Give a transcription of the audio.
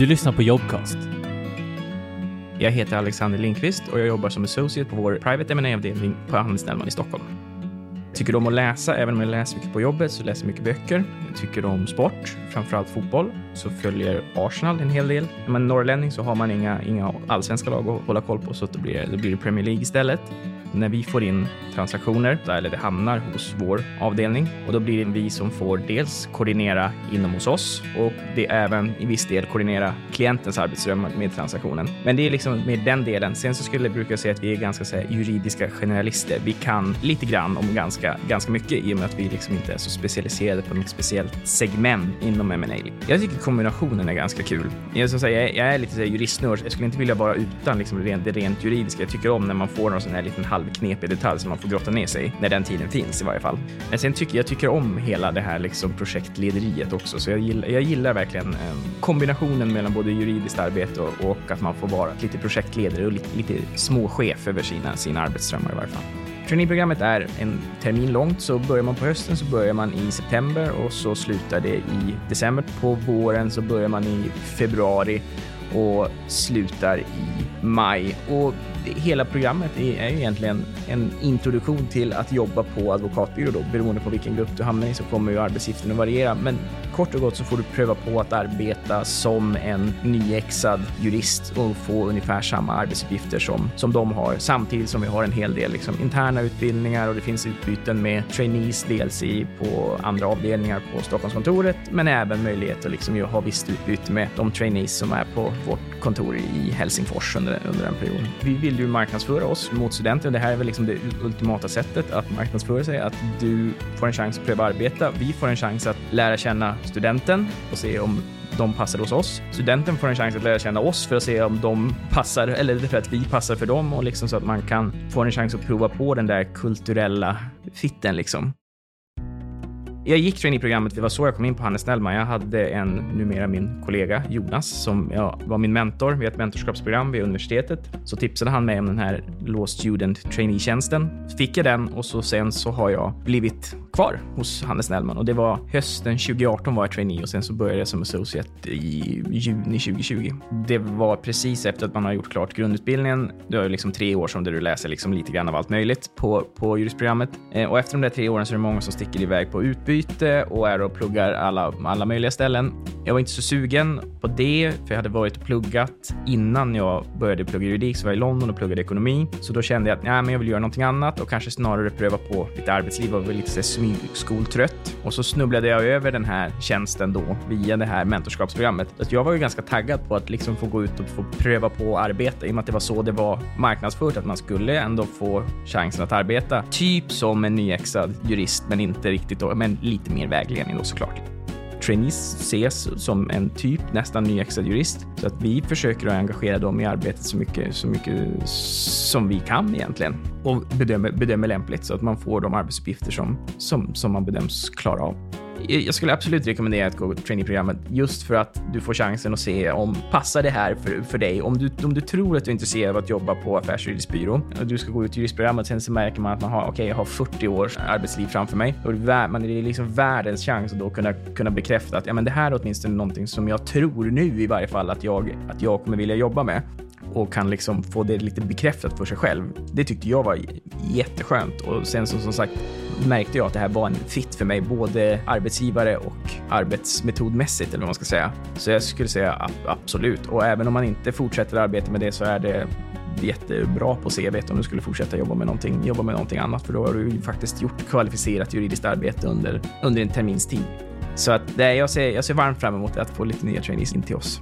Du lyssnar på Jobcast. Jag heter Alexander Lindqvist och jag jobbar som associate på vår Private ma avdelning på Handelsnämnden i Stockholm. Jag tycker om att läsa, även om jag läser mycket på jobbet så läser jag mycket böcker. Jag tycker om sport, framförallt fotboll. Så följer Arsenal en hel del. Är man norrlänning så har man inga, inga allsvenska lag att hålla koll på så då blir, det, då blir det Premier League istället när vi får in transaktioner, eller det hamnar hos vår avdelning och då blir det vi som får dels koordinera inom hos oss och det är även i viss del koordinera klientens arbetsrum med transaktionen. Men det är liksom med den delen. Sen så skulle jag bruka säga att vi är ganska så här, juridiska generalister. Vi kan lite grann om ganska, ganska mycket i och med att vi liksom inte är så specialiserade på något speciellt segment inom M&A. Jag tycker kombinationen är ganska kul. Jag, som säger, jag är lite juristnörd. Jag skulle inte vilja vara utan liksom det rent juridiska. Jag tycker om när man får någon sån här liten halvknepig detalj som man får grotta ner sig när den tiden finns i varje fall. Men sen tycker jag tycker om hela det här liksom projektlederiet också, så jag gillar, jag gillar verkligen ehm, kombinationen mellan både juridiskt arbete och, och, att man får vara lite projektledare och lite, lite småchef över sina, sina arbetsströmmar i varje fall. Traineeprogrammet är en termin långt, så börjar man på hösten så börjar man i september och så slutar det i december. På våren så börjar man i februari och slutar i maj. Och hela programmet är ju egentligen en introduktion till att jobba på advokatbyrå då. Beroende på vilken grupp du hamnar i så kommer ju arbetsuppgifterna variera. Men kort och gott så får du pröva på att arbeta som en nyexad jurist och få ungefär samma arbetsuppgifter som, som de har. Samtidigt som vi har en hel del liksom, interna utbildningar och det finns utbyten med trainees dels i på andra avdelningar på Stockholmskontoret, men även möjlighet att liksom, ha visst utbyte med de trainees som är på vårt kontor i Helsingfors under, under den perioden. Vi vill ju marknadsföra oss mot studenter. Det här är väl liksom det ultimata sättet att marknadsföra sig, att du får en chans att pröva arbeta. Vi får en chans att lära känna studenten och se om de passar hos oss. Studenten får en chans att lära känna oss för att se om de passar, eller för att vi passar för dem och liksom så att man kan få en chans att prova på den där kulturella fitten liksom. Jag gick traineeprogrammet, det var så jag kom in på Hannes Nellman. Jag hade en, numera min kollega Jonas, som ja, var min mentor vid ett mentorskapsprogram vid universitetet. Så tipsade han mig om den här Law Student Trainee-tjänsten. Fick jag den och så sen så har jag blivit kvar hos Hannes Nellman. och det var hösten 2018 var jag trainee och sen så började jag som associate i juni 2020. Det var precis efter att man har gjort klart grundutbildningen. Du har liksom tre år som där du läser liksom lite grann av allt möjligt på, på juristprogrammet eh, och efter de där tre åren så är det många som sticker iväg på utbyte utbyte och är och pluggar alla, alla möjliga ställen. Jag var inte så sugen på det, för jag hade varit och pluggat innan jag började plugga juridik, så var jag i London och pluggade ekonomi. Så då kände jag att nej, men jag vill göra någonting annat och kanske snarare pröva på lite arbetsliv och var lite smygskoltrött. Och så snubblade jag över den här tjänsten då via det här mentorskapsprogrammet. Så jag var ju ganska taggad på att liksom få gå ut och få pröva på att arbeta i och med att det var så det var marknadsfört, att man skulle ändå få chansen att arbeta. Typ som en nyexad jurist, men inte riktigt då, men lite mer vägledning då såklart. Trainees ses som en typ nästan nyexad jurist. Så att vi försöker att engagera dem i arbetet så mycket, så mycket som vi kan egentligen. Och bedömer, bedömer lämpligt så att man får de arbetsuppgifter som, som, som man bedöms klara av jag skulle absolut rekommendera att gå traineeprogrammet just för att du får chansen att se om passar det här för, för dig. Om du, om du tror att du är intresserad av att jobba på affärsjuristbyrå och du ska gå ut juristprogrammet, sen så märker man att man har, okej, okay, jag har 40 års arbetsliv framför mig. Och det, man, det är liksom världens chans att då kunna, kunna bekräfta att ja, men det här är åtminstone någonting som jag tror nu i varje fall att jag, att jag kommer vilja jobba med och kan liksom få det lite bekräftat för sig själv. Det tyckte jag var jätteskönt och sen så, som sagt märkte jag att det här var en fit för mig, både arbetsgivare och arbetsmetodmässigt eller vad man ska säga. Så jag skulle säga absolut. Och även om man inte fortsätter arbeta med det så är det jättebra på CV om du skulle fortsätta jobba med någonting, jobba med någonting annat, för då har du ju faktiskt gjort kvalificerat juridiskt arbete under, under en termins tid. Så att, nej, jag, ser, jag ser varmt fram emot att få lite nya trainees in till oss.